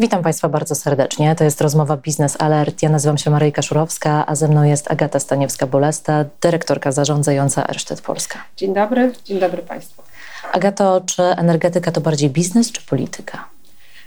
Witam Państwa bardzo serdecznie. To jest rozmowa Biznes Alert. Ja nazywam się Maryjka Szurowska, a ze mną jest Agata Staniewska-Bolesta, dyrektorka zarządzająca Ersztet Polska. Dzień dobry, dzień dobry Państwu. Agato, czy energetyka to bardziej biznes czy polityka?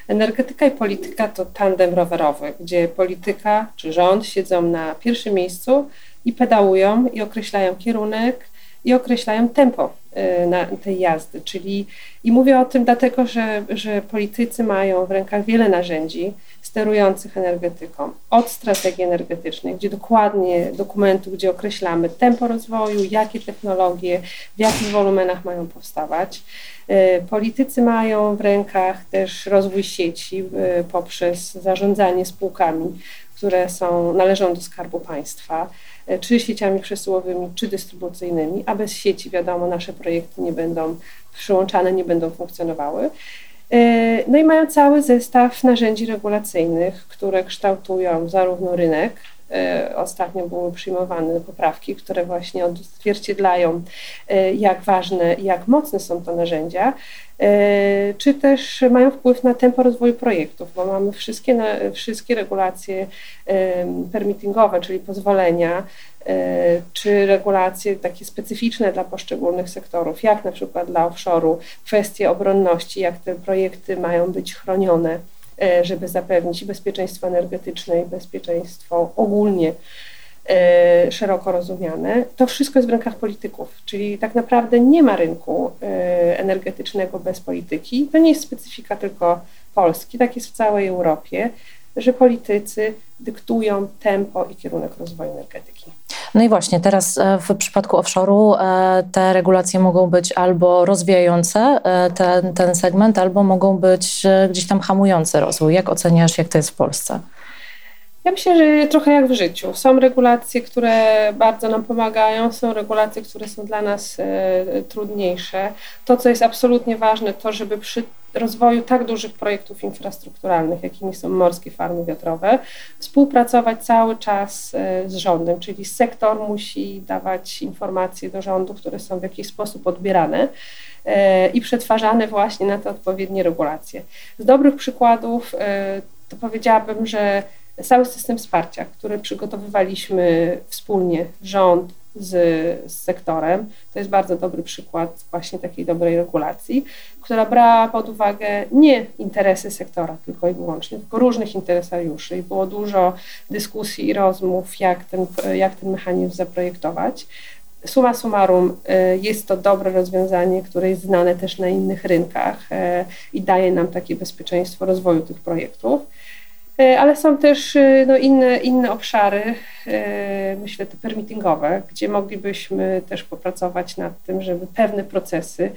Energetyka i polityka to tandem rowerowy, gdzie polityka czy rząd siedzą na pierwszym miejscu i pedałują i określają kierunek i określają tempo na tej jazdy. Czyli i mówię o tym dlatego, że, że politycy mają w rękach wiele narzędzi sterujących energetyką. Od strategii energetycznej, gdzie dokładnie dokumentu, gdzie określamy tempo rozwoju, jakie technologie, w jakich wolumenach mają powstawać. Y, politycy mają w rękach też rozwój sieci y, poprzez zarządzanie spółkami, które są, należą do Skarbu Państwa E, czy sieciami przesyłowymi, czy dystrybucyjnymi, a bez sieci, wiadomo, nasze projekty nie będą przyłączane, nie będą funkcjonowały. E, no i mają cały zestaw narzędzi regulacyjnych, które kształtują zarówno rynek, Ostatnio były przyjmowane poprawki, które właśnie odzwierciedlają, jak ważne jak mocne są to narzędzia, czy też mają wpływ na tempo rozwoju projektów, bo mamy wszystkie, wszystkie regulacje permittingowe, czyli pozwolenia, e, czy regulacje takie specyficzne dla poszczególnych sektorów, jak na przykład dla offshore'u, kwestie obronności, jak te projekty mają być chronione, e, żeby zapewnić bezpieczeństwo energetyczne i bezpieczeństwo ogólnie e, szeroko rozumiane, to wszystko jest w rękach polityków. Czyli tak naprawdę nie ma rynku energetycznego bez polityki. To nie jest specyfika tylko Polski, tak jest w całej Europie że politycy dyktują tempo i kierunek rozwoju energetyki. No i właśnie, teraz e, w przypadku offshore'u e, te regulacje mogą być albo rozwijające e, ten, ten segment, albo mogą być gdzieś tam hamujące rozwój. Jak oceniasz, jak to jest w Polsce? Ja myślę, że trochę jak w życiu. Są regulacje, które bardzo nam pomagają, są regulacje, które są dla nas trudniejsze. To, co jest absolutnie ważne, to żeby przy rozwoju tak dużych projektów infrastrukturalnych, jakimi są morskie farmy wiatrowe, współpracować cały czas e, z rządem, czyli sektor musi dawać informacje do rządu, które są w jakiś sposób odbierane e, i przetwarzane właśnie na te odpowiednie regulacje. Z dobrych przykładów e, to powiedziałabym, że cały system wsparcia, który przygotowywaliśmy wspólnie, rząd, z, z sektorem. To jest bardzo dobry przykład właśnie takiej dobrej regulacji, która brała pod uwagę nie interesy sektora tylko i wyłącznie, tylko różnych interesariuszy i było dużo dyskusji i rozmów, jak ten, jak ten mechanizm zaprojektować. Suma summarum, y, jest to dobre rozwiązanie, które jest znane też na innych rynkach y, i daje nam takie bezpieczeństwo rozwoju tych projektów. E, ale są też e, no, inne, inne obszary, e, myślę te permittingowe, gdzie moglibyśmy też popracować nad tym, żeby pewne procesy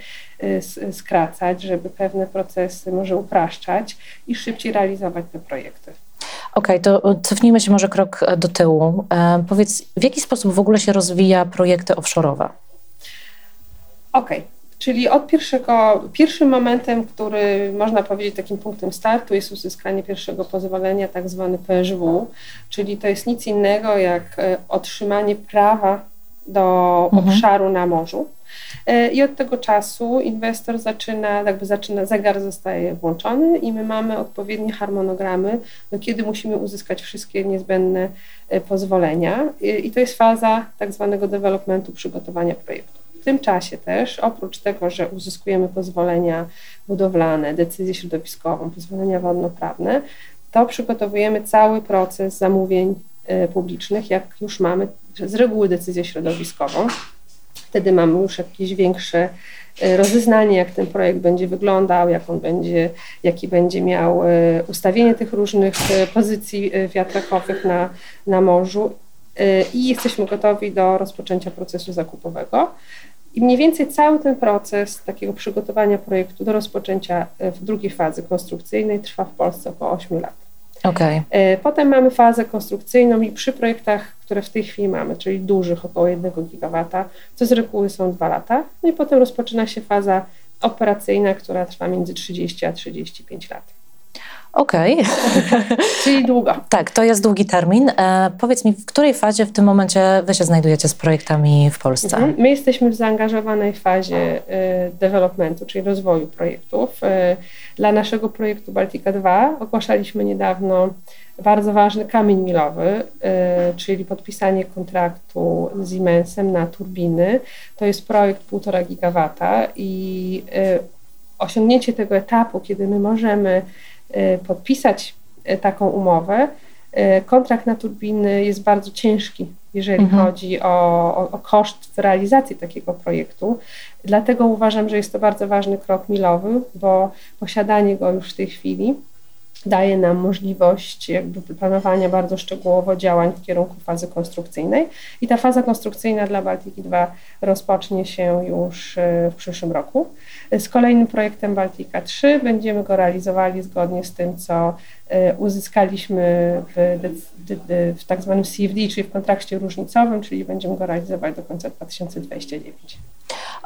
skracać, żeby pewne procesy może upraszczać i szybciej realizować te projekty. Okej, okay, to cofnijmy się może krok do tyłu. Powiedz, w jaki sposób w ogóle się rozwija projekty offshore'owe? Okej, okay. Czyli od pierwszego, pierwszym momentem, który można powiedzieć takim punktem startu jest uzyskanie pierwszego pozwolenia, tak zwany PSW, czyli to jest nic innego jak e, otrzymanie prawa do mhm. obszaru na morzu. E, I od tego czasu inwestor zaczyna, jakby zaczyna, zegar zostaje włączony i my mamy odpowiednie harmonogramy, do kiedy musimy uzyskać wszystkie niezbędne e, pozwolenia. I to jest faza tak zwanego developmentu, przygotowania projektu. W tym czasie też, oprócz tego, że uzyskujemy pozwolenia budowlane, decyzję środowiskową, pozwolenia wodnoprawne, to przygotowujemy cały proces zamówień e, publicznych, jak już mamy z reguły decyzję środowiskową. Wtedy mamy już jakieś większe e, rozeznanie, jak ten projekt będzie wyglądał, jak on będzie, jaki będzie miał e, ustawienie tych różnych pozycji wiatrakowych na, na morzu i jesteśmy gotowi do rozpoczęcia procesu zakupowego. I mniej więcej cały ten proces takiego przygotowania projektu do rozpoczęcia e, w drugiej fazy konstrukcyjnej trwa w Polsce około 8 lat. Okay. E, potem mamy fazę konstrukcyjną i przy projektach, które w tej chwili mamy, czyli dużych, około 1 gigawata, to z reguły są 2 lata. No i potem rozpoczyna się faza operacyjna, która trwa między 30 a 35 lat. Okej. Okay. Czyli długo. Tak, to jest długi termin. E, powiedz mi, w której fazie w tym momencie wy się znajdujecie z projektami w Polsce? Mhm. My jesteśmy w zaangażowanej fazie e, developmentu, czyli rozwoju projektów. E, dla naszego projektu Baltica 2 ogłaszaliśmy niedawno bardzo ważny kamień milowy, y, czyli podpisanie kontraktu z Siemensem na turbiny. To jest projekt 1,5 gigawata i y, osiągnięcie tego etapu, kiedy my możemy podpisać taką umowę, kontrakt na turbiny jest bardzo ciężki, jeżeli mhm. chodzi o, o, o, koszt realizacji takiego projektu. Dlatego uważam, że jest to bardzo ważny krok milowy, bo posiadanie go już w tej chwili daje nam możliwość jakby planowania bardzo szczegółowo działań w kierunku fazy konstrukcyjnej i ta faza konstrukcyjna dla Baltiki 2 rozpocznie się już e, w przyszłym roku. Z kolejnym projektem Baltika 3 będziemy go realizowali zgodnie z tym, co e, uzyskaliśmy w, w tak zwanym CFD, czyli w kontrakcie różnicowym, czyli będziemy go realizować do końca 2029.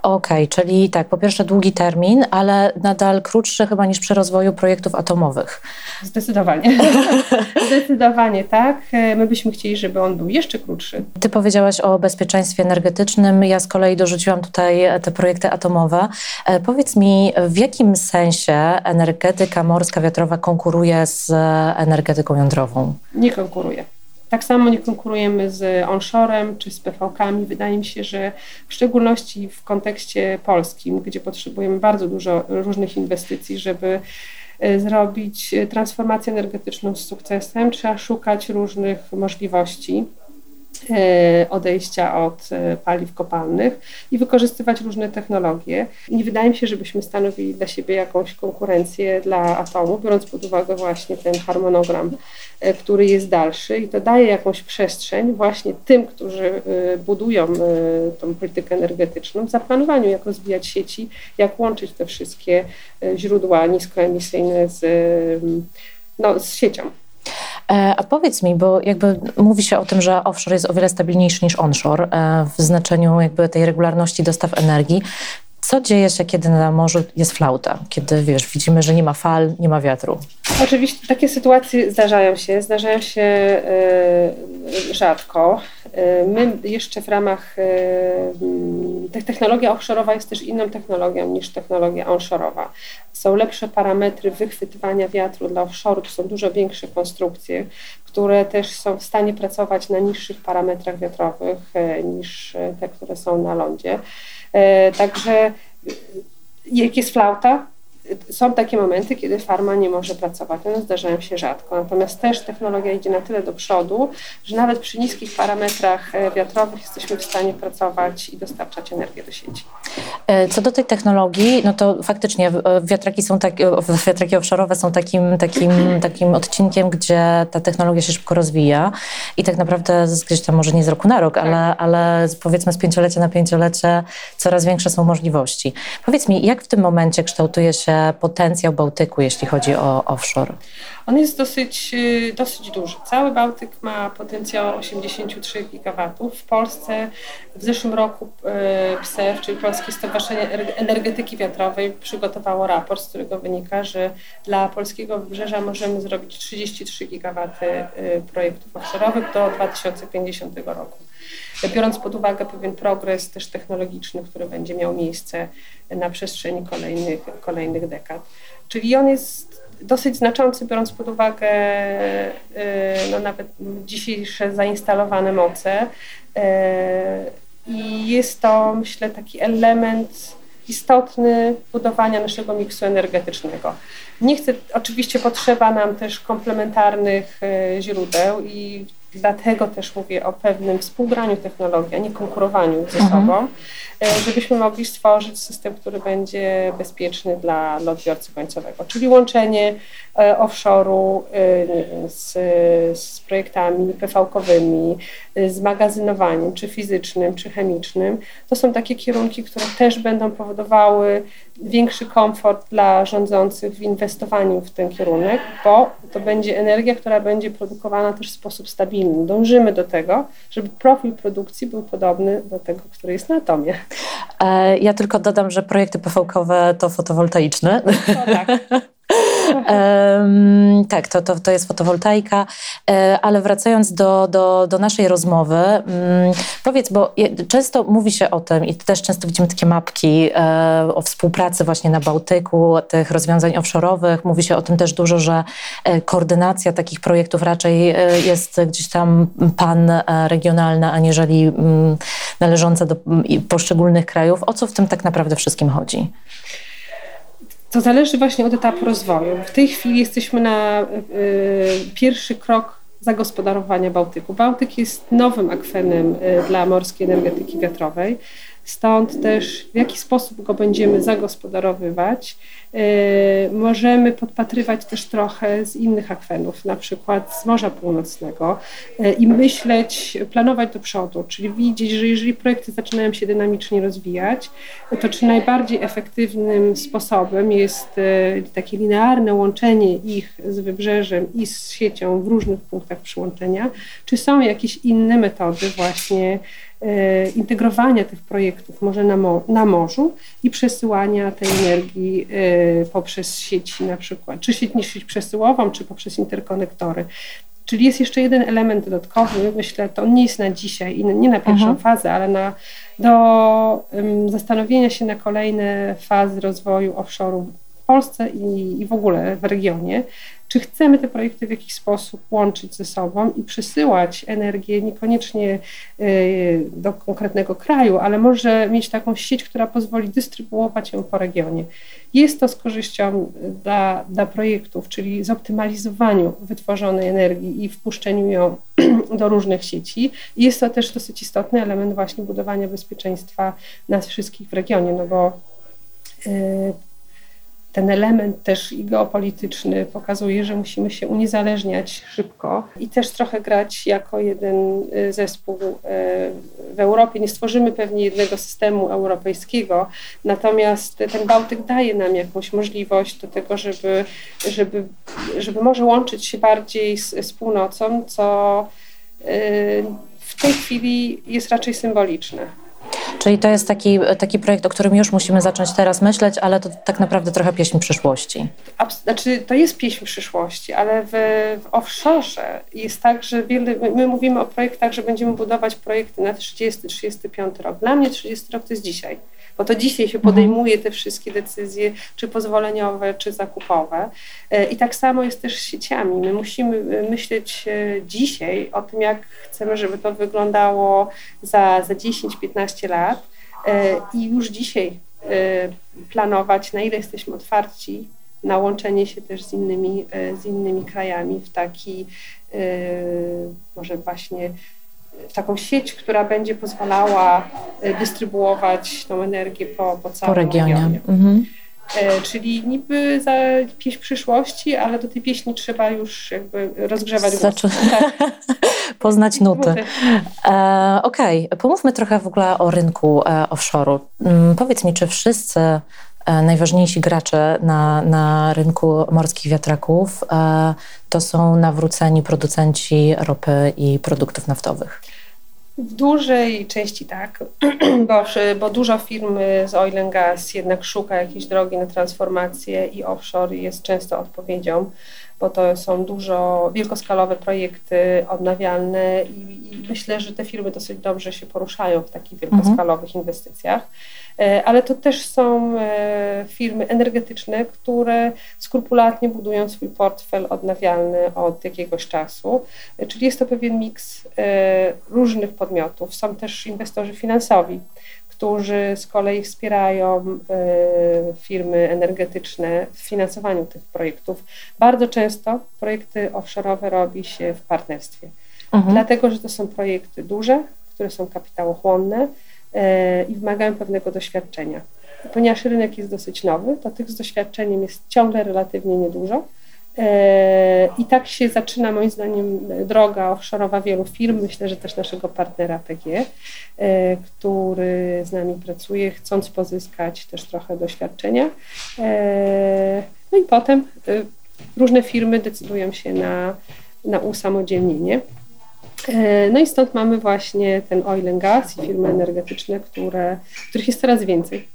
Okej, okay, czyli tak, po pierwsze długi termin, ale nadal krótszy chyba niż przy rozwoju projektów atomowych. Zdecydowanie. Zdecydowanie tak. My byśmy chcieli, żeby on był jeszcze krótszy. Ty powiedziałaś o bezpieczeństwie energetycznym. Ja z kolei dorzuciłam tutaj te projekty atomowe. E, powiedz mi, w jakim sensie energetyka morska wiatrowa konkuruje z energetyką jądrową? Nie konkuruje. Tak samo nie konkurujemy z onshorem czy z PV-kami. Wydaje mi się, że w szczególności w kontekście polskim, gdzie potrzebujemy bardzo dużo różnych inwestycji, żeby e, zrobić transformację energetyczną z sukcesem, trzeba szukać różnych możliwości. E, odejścia od e, paliw kopalnych i wykorzystywać różne technologie. Nie wydaje mi się, żebyśmy stanowili dla siebie jakąś konkurencję dla atomu, biorąc pod uwagę właśnie ten harmonogram, e, który jest dalszy i to daje jakąś przestrzeń właśnie tym, którzy budują tą politykę energetyczną, w zaplanowaniu, jak rozwijać sieci, jak łączyć te wszystkie źródła niskoemisyjne z, no, z siecią. E, a powiedz mi, bo jakby mówi się o tym, że offshore jest o wiele stabilniejszy niż onshore e, w znaczeniu jakby tej regularności dostaw energii. Co dzieje się, kiedy na morzu jest flauta? Kiedy, wiesz, widzimy, że nie ma fal, nie ma wiatru? Oczywiście takie sytuacje zdarzają się, zdarzają się y, rzadko. Y, my jeszcze w ramach, y, technologia offshore'owa jest też inną technologią niż technologia onshore'owa. Są lepsze parametry wychwytywania wiatru dla offshore, to są dużo większe konstrukcje, które też są w stanie pracować na niższych parametrach wiatrowych niż te, które są na lądzie. Także jak jest flauta, są takie momenty, kiedy farma nie może pracować. One zdarzają się rzadko. Natomiast też technologia idzie na tyle do przodu, że nawet przy niskich parametrach e, wiatrowych jesteśmy w stanie pracować i dostarczać energię do sieci. E, co do tej technologii, no to faktycznie e, wiatraki są tak, wiatraki offshore'owe są takim, takim, takim odcinkiem, gdzie ta technologia się szybko rozwija i tak naprawdę gdzieś tam może nie z roku na rok, ale, tak. ale powiedzmy z pięciolecia na pięciolecie coraz większe są możliwości. Powiedz mi, jak w tym momencie kształtuje się potencjał Bałtyku, jeśli chodzi o offshore? On jest dosyć, y, dosyć duży. Cały Bałtyk ma potencjał 83 gigawatów. W Polsce w zeszłym roku y, PSEF, czyli Polskie Stowarzyszenie Energetyki Wiatrowej, przygotowało raport, z którego wynika, że dla polskiego wybrzeża możemy zrobić 33 gigawaty y, projektów offshore'owych do 2050 roku biorąc pod uwagę pewien progres też technologiczny, który będzie miał miejsce na przestrzeni kolejnych, kolejnych dekad. Czyli on jest dosyć znaczący, biorąc pod uwagę y, no, nawet dzisiejsze zainstalowane moce. Y, I jest to, myślę, taki element istotny budowania naszego miksu energetycznego. Nie chcę, oczywiście potrzeba nam też komplementarnych y, źródeł i Dlatego też mówię o pewnym współgraniu technologii, a nie konkurowaniu ze mhm. sobą, e, żebyśmy mogli stworzyć system, który będzie bezpieczny dla odbiorcy końcowego, czyli łączenie e, offshore'u e, z, z projektami PV-kowymi, z magazynowaniem, czy fizycznym, czy chemicznym. To są takie kierunki, które też będą powodowały większy komfort dla rządzących w inwestowaniu w ten kierunek, bo to będzie energia, która będzie produkowana też w sposób stabilny. Dążymy do tego, żeby profil produkcji był podobny do tego, który jest na atomie. E, ja tylko dodam, że projekty PV-kowe to fotowoltaiczne. No, tak. Tak, to, to, to jest fotowoltaika, e, ale wracając do, do, do naszej rozmowy, um, powiedz, bo często mówi się o tym i też często widzimy takie mapki e, o współpracy właśnie na Bałtyku, tych rozwiązań offshore'owych. Mówi się o tym też dużo, że e, koordynacja takich projektów raczej jest gdzieś tam pan e, regionalna, aniżeli um, należąca do poszczególnych krajów. O co w tym tak naprawdę wszystkim chodzi? To zależy właśnie od etapu rozwoju. W tej chwili jesteśmy na y, pierwszy krok zagospodarowania Bałtyku. Bałtyk jest nowym akwenem y, dla morskiej energetyki wiatrowej. Stąd też w jaki sposób go będziemy zagospodarowywać, E, możemy podpatrywać też trochę z innych akwenów, na przykład z Morza Północnego e, i myśleć, planować do przodu, czyli widzieć, że jeżeli projekty zaczynają się dynamicznie rozwijać, to czy najbardziej efektywnym sposobem jest e, takie linearne łączenie ich z wybrzeżem i z siecią w różnych punktach przyłączenia, czy są jakieś inne metody właśnie integrowania tych projektów może na, na morzu i przesyłania tej energii poprzez sieci na przykład, czy sieć, sieć przesyłową, czy poprzez interkonektory. Czyli jest jeszcze jeden element dodatkowy, myślę, to on nie jest na dzisiaj i nie na pierwszą mhm. fazę, ale na, do um, zastanowienia się na kolejne fazy rozwoju offshore'u w Polsce i, i w ogóle w regionie, czy chcemy te projekty w jakiś sposób łączyć ze sobą i przesyłać energię niekoniecznie y, do konkretnego kraju, ale może mieć taką sieć, która pozwoli dystrybuować ją po regionie. Jest to z korzyścią dla, dla projektów, czyli zoptymalizowaniu wytworzonej energii i wpuszczeniu ją do różnych sieci. Jest to też dosyć istotny element właśnie budowania bezpieczeństwa nas wszystkich w regionie, no bo y, ten element też i geopolityczny pokazuje, że musimy się uniezależniać szybko i też trochę grać jako jeden y, zespół y, w Europie. Nie stworzymy pewnie jednego systemu europejskiego, natomiast ten Bałtyk daje nam jakąś możliwość do tego, żeby, żeby, żeby może łączyć się bardziej z, z północą, co y, w tej chwili jest raczej symboliczne. Czyli to jest taki, taki projekt, o którym już musimy zacząć teraz myśleć, ale to tak naprawdę trochę pieśń przyszłości. Znaczy, to jest pieśń przyszłości, ale w, w offshore jest tak, że wiele, my mówimy o projektach, że będziemy budować projekty na 30-35 rok. Dla mnie 30 rok to jest dzisiaj bo to dzisiaj się podejmuje te wszystkie decyzje, czy pozwoleniowe, czy zakupowe. E, I tak samo jest też z sieciami. My musimy e, myśleć e, dzisiaj o tym, jak chcemy, żeby to wyglądało za, za 10-15 lat i już dzisiaj planować, na ile jesteśmy otwarci na łączenie się też z innymi, z innymi krajami w taki może właśnie taką sieć, która będzie pozwalała e, dystrybuować tą energię po, po całym po regionie. regionie. Mhm. E, czyli niby za pieśń przyszłości, ale do tej pieśni trzeba już jakby rozgrzewać Zaczą... Tak. Poznać nuty. E, Okej, okay. pomówmy trochę w ogóle o rynku e, offshore'u. Mm, powiedz mi, czy wszyscy najważniejsi gracze na, na rynku morskich wiatraków e, to są nawróceni producenci ropy i produktów naftowych? W dużej części tak, bo, bo dużo firm z oil and gas jednak szuka jakiejś drogi na transformację i offshore jest często odpowiedzią, bo to są dużo wielkoskalowe projekty odnawialne i, i myślę, że te firmy dosyć dobrze się poruszają w takich mhm. wielkoskalowych mhm. inwestycjach. E, ale to też są e, firmy energetyczne, które skrupulatnie budują swój portfel odnawialny od jakiegoś czasu, e, czyli jest to pewien miks różnych podmiotów. Są też inwestorzy finansowi, którzy z kolei wspierają firmy energetyczne w finansowaniu tych projektów. Bardzo często projekty offshore'owe robi się w partnerstwie, mhm. dlatego że to są projekty duże, które są kapitałochłonne, E, i wymagają pewnego doświadczenia. Ponieważ rynek jest dosyć nowy, to tych z doświadczeniem jest ciągle relatywnie niedużo. E, I tak się zaczyna, moim zdaniem, droga offshore'owa wielu firm. Myślę, że też naszego partnera PG, e, który z nami pracuje, chcąc pozyskać też trochę doświadczenia. No i potem różne firmy decydują się na, na usamodzielnienie. E, no i stąd mamy właśnie ten oil and gas i firmy energetyczne, które, których jest coraz więcej.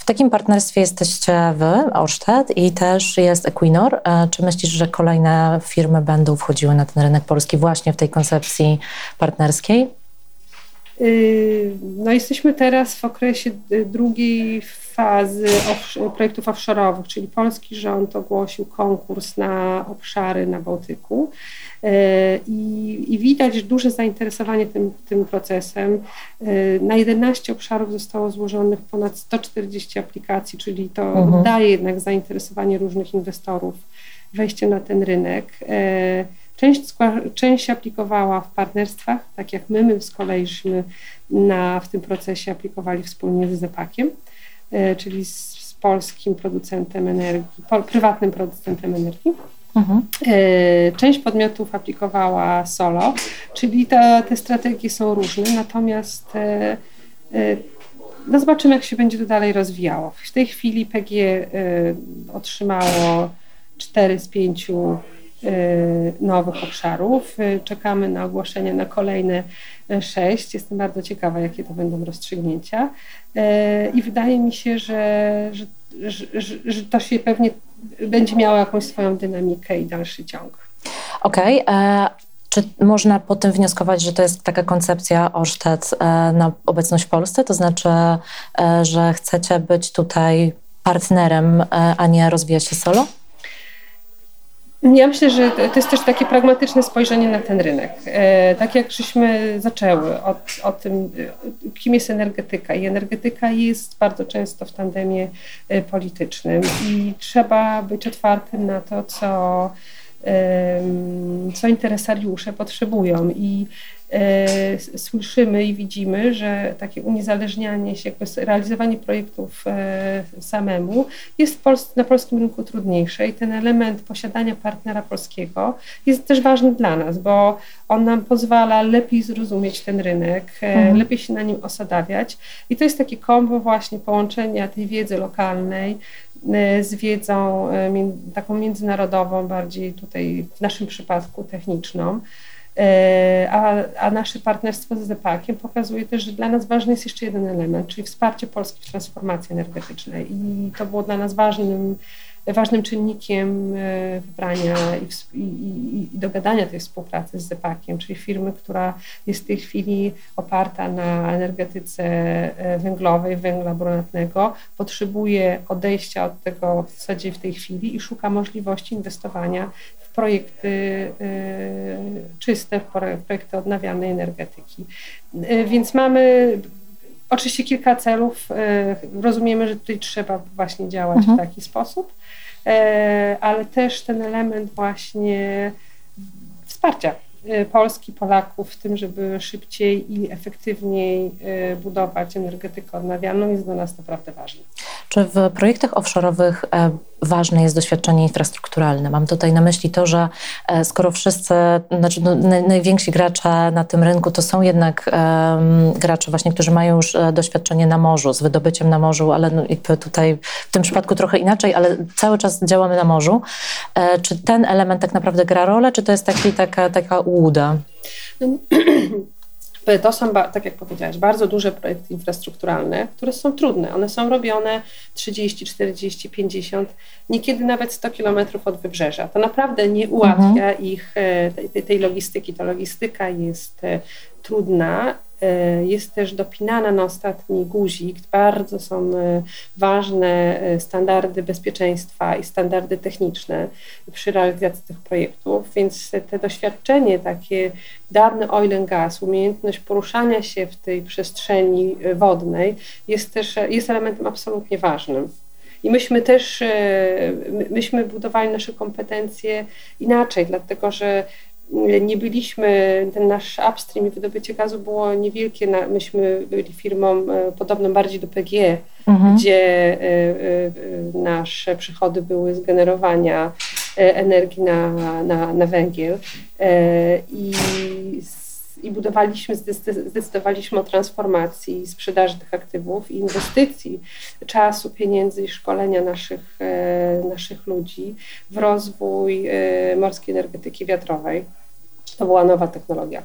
W takim partnerstwie jesteście wy, Orsted, i też jest Equinor. Czy myślisz, że kolejne firmy będą wchodziły na ten rynek polski właśnie w tej koncepcji partnerskiej? Y, no jesteśmy teraz w okresie y, fazy projektów offshore'owych, czyli polski rząd ogłosił konkurs na obszary na Bałtyku. Y, I, I, widać duże zainteresowanie tym, tym procesem. Na 11 obszarów zostało złożonych ponad 140 aplikacji, czyli to mhm. daje jednak zainteresowanie różnych inwestorów wejściem na ten rynek. Część, część aplikowała w partnerstwach, tak jak my, my z kolei na, w tym procesie aplikowali wspólnie z Zepakiem, e, czyli z, z polskim producentem energii, po, prywatnym producentem energii. Mhm. E, część podmiotów aplikowała solo, czyli te, te strategie są różne, natomiast e, no zobaczymy, jak się będzie to dalej rozwijało. W tej chwili PG otrzymało 4 z 5 Y, nowych obszarów. Y, czekamy na ogłoszenie na kolejne y, sześć. Jestem bardzo ciekawa, jakie to będą rozstrzygnięcia. I wydaje mi się, że, że, że, że to się pewnie będzie miało jakąś swoją dynamikę i dalszy ciąg. Okej. Okay. E, czy można po tym wnioskować, że to jest taka koncepcja Orsted e, na obecność w Polsce? To znaczy, e, że chcecie być tutaj partnerem, a nie rozwijać się solo? Ja myślę, że to jest też takie pragmatyczne spojrzenie na ten rynek. E, tak jak żeśmy zaczęły od, o tym, e, kim jest energetyka. I energetyka jest bardzo często w tandemie e, politycznym i trzeba być otwartym na to, co, co interesariusze potrzebują. I słyszymy i widzimy, że takie uniezależnianie się, jakby realizowanie projektów e, samemu jest na polskim rynku trudniejsze i ten element posiadania partnera polskiego jest też ważny dla nas, bo on nam pozwala lepiej zrozumieć ten rynek, e, mhm. lepiej się na nim osadawiać i to jest takie kombo właśnie połączenia tej wiedzy lokalnej z wiedzą taką międzynarodową, bardziej tutaj w naszym przypadku techniczną. E, a, a nasze partnerstwo z Zepakiem pokazuje też, że dla nas ważny jest jeszcze jeden element, czyli wsparcie Polski w transformacji energetycznej. I to było dla nas ważnym, ważnym czynnikiem e, wybrania i, i, i dogadania tej współpracy z Zepakiem, czyli firmy, która jest w tej chwili oparta na energetyce e, węglowej, węgla brunatnego, potrzebuje odejścia od tego w zasadzie w tej chwili i szuka możliwości inwestowania projekty y, czyste, w projekty odnawialnej energetyki. Y, więc mamy oczywiście kilka celów. Y, rozumiemy, że tutaj trzeba właśnie działać mhm. w taki sposób, ale też ten element właśnie wsparcia Polski, Polaków w tym, żeby szybciej i efektywniej budować energetykę odnawialną jest dla nas naprawdę ważny. Czy w projektach offshore'owych e, ważne jest doświadczenie infrastrukturalne? Mam tutaj na myśli to, że e, skoro wszyscy, znaczy no, najwięksi gracze na tym rynku to są jednak um, gracze właśnie, którzy mają już e, doświadczenie na morzu, z wydobyciem na morzu, ale no, tutaj w tym przypadku trochę inaczej, ale cały czas działamy na morzu. Czy ten element tak naprawdę gra rolę, czy to jest taki, taka, taka ułuda? To są, tak jak powiedziałaś, bardzo duże projekty infrastrukturalne, które są trudne. One są robione 30, 40, 50, niekiedy nawet 100 kilometrów od wybrzeża. To naprawdę nie ułatwia mhm. ich e, tej, tej logistyki. Ta logistyka jest e, trudna jest też dopinana na ostatni guzik. Bardzo są e, ważne e, standardy bezpieczeństwa i standardy techniczne przy realizacji tych projektów, więc te doświadczenie takie dawny oil and gas, umiejętność poruszania się w tej przestrzeni wodnej jest też jest elementem absolutnie ważnym. I myśmy też, myśmy budowali nasze kompetencje inaczej, dlatego że nie byliśmy, ten nasz upstream i wydobycie gazu było niewielkie. Myśmy byli firmą e, podobną bardziej do PGE, mhm. gdzie e, e, nasze przychody były z generowania energii na, na, na węgiel. I i budowaliśmy, zdecydowaliśmy o transformacji sprzedaży tych aktywów i inwestycji czasu, pieniędzy i szkolenia naszych, naszych ludzi w rozwój morskiej energetyki wiatrowej. To była nowa technologia.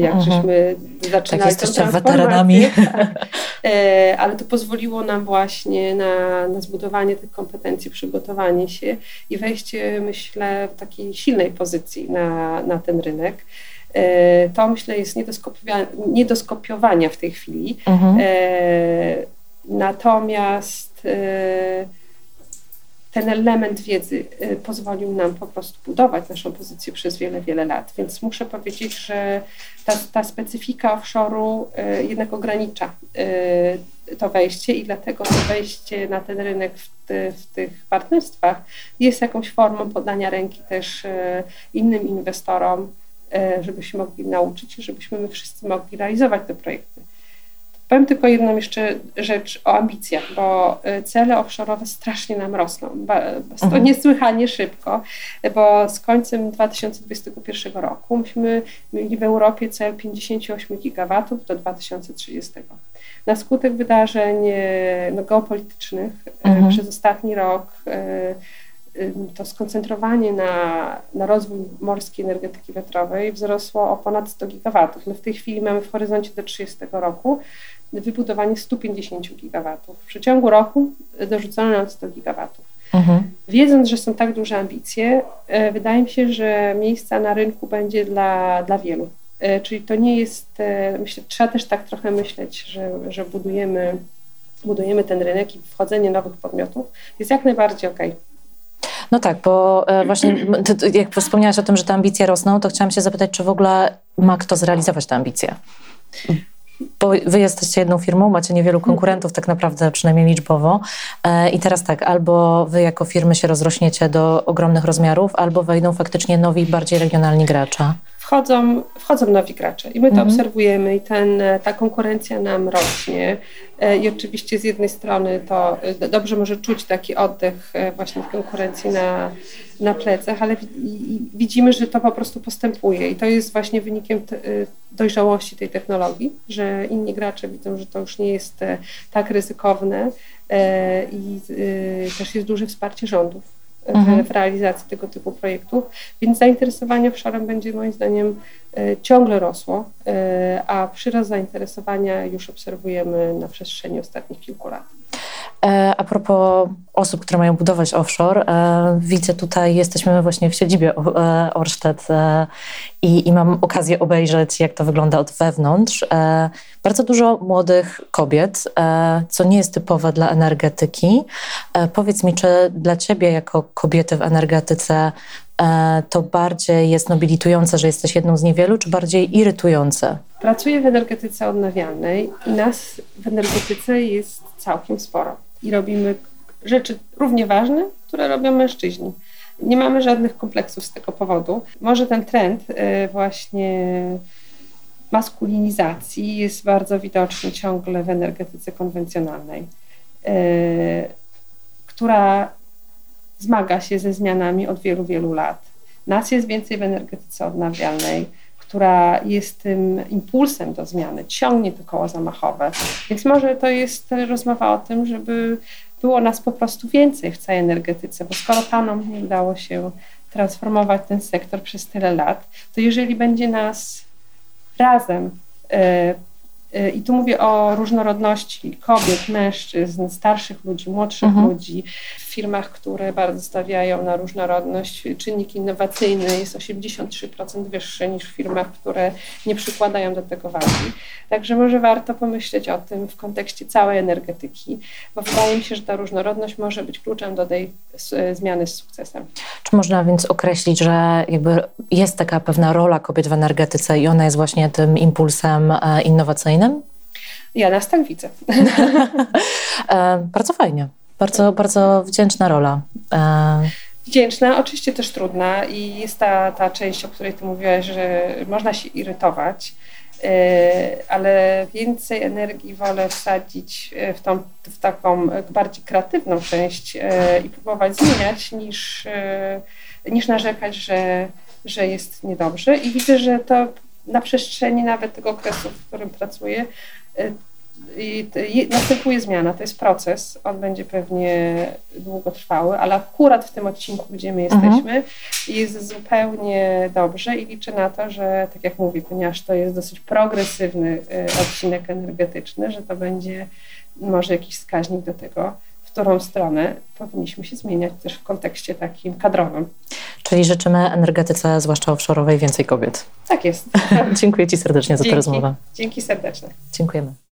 Jak mhm. żeśmy zaczynali tak, jesteście weteranami. Ale to pozwoliło nam właśnie na, na zbudowanie tych kompetencji, przygotowanie się i wejście, myślę, w takiej silnej pozycji na, na ten rynek. To myślę jest nie do, skopiowania, nie do skopiowania w tej chwili. Mhm. Natomiast ten element wiedzy y, pozwolił nam po prostu budować naszą pozycję przez wiele, wiele lat. Więc muszę powiedzieć, że ta, ta specyfika offshore'u y, jednak ogranicza y, to wejście i dlatego to wejście na ten rynek w, ty, w tych partnerstwach jest jakąś formą podania ręki też innym inwestorom, żebyśmy mogli nauczyć i żebyśmy my wszyscy mogli realizować te projekty. Powiem tylko jedną jeszcze rzecz o ambicjach, bo y, cele offshore'owe strasznie nam rosną. To mhm. niesłychanie szybko, bo z końcem 2021 roku myśmy mieli w Europie cel 58 gigawatów do 2030. Na skutek wydarzeń y, no, geopolitycznych y, mhm. przez ostatni rok to skoncentrowanie na, na rozwój morskiej energetyki wiatrowej wzrosło o ponad 100 gigawatów. My w tej chwili mamy w horyzoncie do 30 roku wybudowanie 150 gigawatów. W przeciągu roku dorzucono nam 100 gigawatów. Mhm. Wiedząc, że są tak duże ambicje, e, wydaje mi się, że miejsca na rynku będzie dla, dla wielu. E, czyli to nie jest, e, myślę, trzeba też tak trochę myśleć, że, że budujemy, budujemy ten rynek i wchodzenie nowych podmiotów jest jak najbardziej okej. Okay. No tak, bo właśnie jak wspomniałaś o tym, że te ambicje rosną, to chciałam się zapytać, czy w ogóle ma kto zrealizować te ambicje? Bo wy jesteście jedną firmą, macie niewielu konkurentów tak naprawdę, przynajmniej liczbowo. E, I teraz tak, albo wy jako firmy się rozrośniecie do ogromnych rozmiarów, albo wejdą faktycznie nowi, bardziej regionalni gracze. Wchodzą, wchodzą nowi gracze i my to mhm. obserwujemy i ten, ta konkurencja nam rośnie. E, I oczywiście z jednej strony to e, dobrze może czuć taki oddech właśnie w konkurencji na, na plecach, ale widzimy, że to po prostu postępuje i to jest właśnie wynikiem dojrzałości tej technologii, że inni gracze widzą, że to już nie jest e, tak ryzykowne e, i też jest duże wsparcie rządów mhm. w realizacji tego typu projektów, więc zainteresowanie offshorem będzie moim zdaniem e, ciągle rosło, a przyrost zainteresowania już obserwujemy na przestrzeni ostatnich kilku lat. E, a propos osób, które mają budować offshore, e, widzę tutaj, jesteśmy właśnie w siedzibie e, Orsted i, i mam okazję obejrzeć, jak to wygląda od wewnątrz. Bardzo dużo młodych kobiet, co nie jest typowe dla energetyki. Powiedz mi, czy dla ciebie jako kobiety w energetyce to bardziej jest nobilitujące, że jesteś jedną z niewielu, czy bardziej irytujące? Pracuję w energetyce odnawialnej i nas w energetyce jest całkiem sporo i robimy rzeczy równie ważne, które robią mężczyźni. Nie mamy żadnych kompleksów z tego powodu. Może ten trend y, właśnie maskulinizacji jest bardzo widoczny ciągle w energetyce konwencjonalnej, y, która zmaga się ze zmianami od wielu, wielu lat. Nas jest więcej w energetyce odnawialnej która jest tym impulsem do zmiany, ciągnie to koło zamachowe. Więc może to jest rozmowa o tym, żeby było nas po prostu więcej w całej energetyce, bo skoro panom nie udało się transformować ten sektor przez tyle lat, to jeżeli będzie nas razem e, e, i tu mówię o różnorodności kobiet, mężczyzn, starszych ludzi, młodszych mhm. ludzi, firmach, które bardzo stawiają na różnorodność, czynnik innowacyjny jest 83% wyższy niż w firmach, które nie przykładają do tego wagi. Także może warto pomyśleć o tym w kontekście całej energetyki, bo wydaje mi się, że ta różnorodność może być kluczem do tej zmiany z sukcesem. Czy można więc określić, że jakby jest taka pewna rola kobiet w energetyce i ona jest właśnie tym impulsem e, innowacyjnym? Ja nas tak widzę. E, bardzo fajnie. Bardzo, bardzo wdzięczna rola. E, wdzięczna, oczywiście też trudna i jest ta, ta część, o której ty mówiłaś, że można się irytować, e, ale więcej energii wolę wsadzić w, tą, w taką bardziej kreatywną część e, i próbować zmieniać, niż, niż narzekać, że, że jest niedobrze. I widzę, że to na przestrzeni nawet tego okresu, w którym pracuję, i następuje zmiana, to jest proces, on będzie pewnie długotrwały, ale akurat w tym odcinku, gdzie my mhm. jesteśmy, mhm. jest zupełnie dobrze i liczę na to, że tak jak mówię, ponieważ to jest dosyć progresywny e, odcinek energetyczny, że to będzie może jakiś wskaźnik do tego, w którą stronę powinniśmy się zmieniać też w kontekście takim kadrowym. Czyli życzymy energetyce, zwłaszcza offshore'owej, więcej kobiet. Tak jest. Dziękuję Ci serdecznie za Dzięki. tę rozmowę. Dzięki serdecznie. Dziękujemy.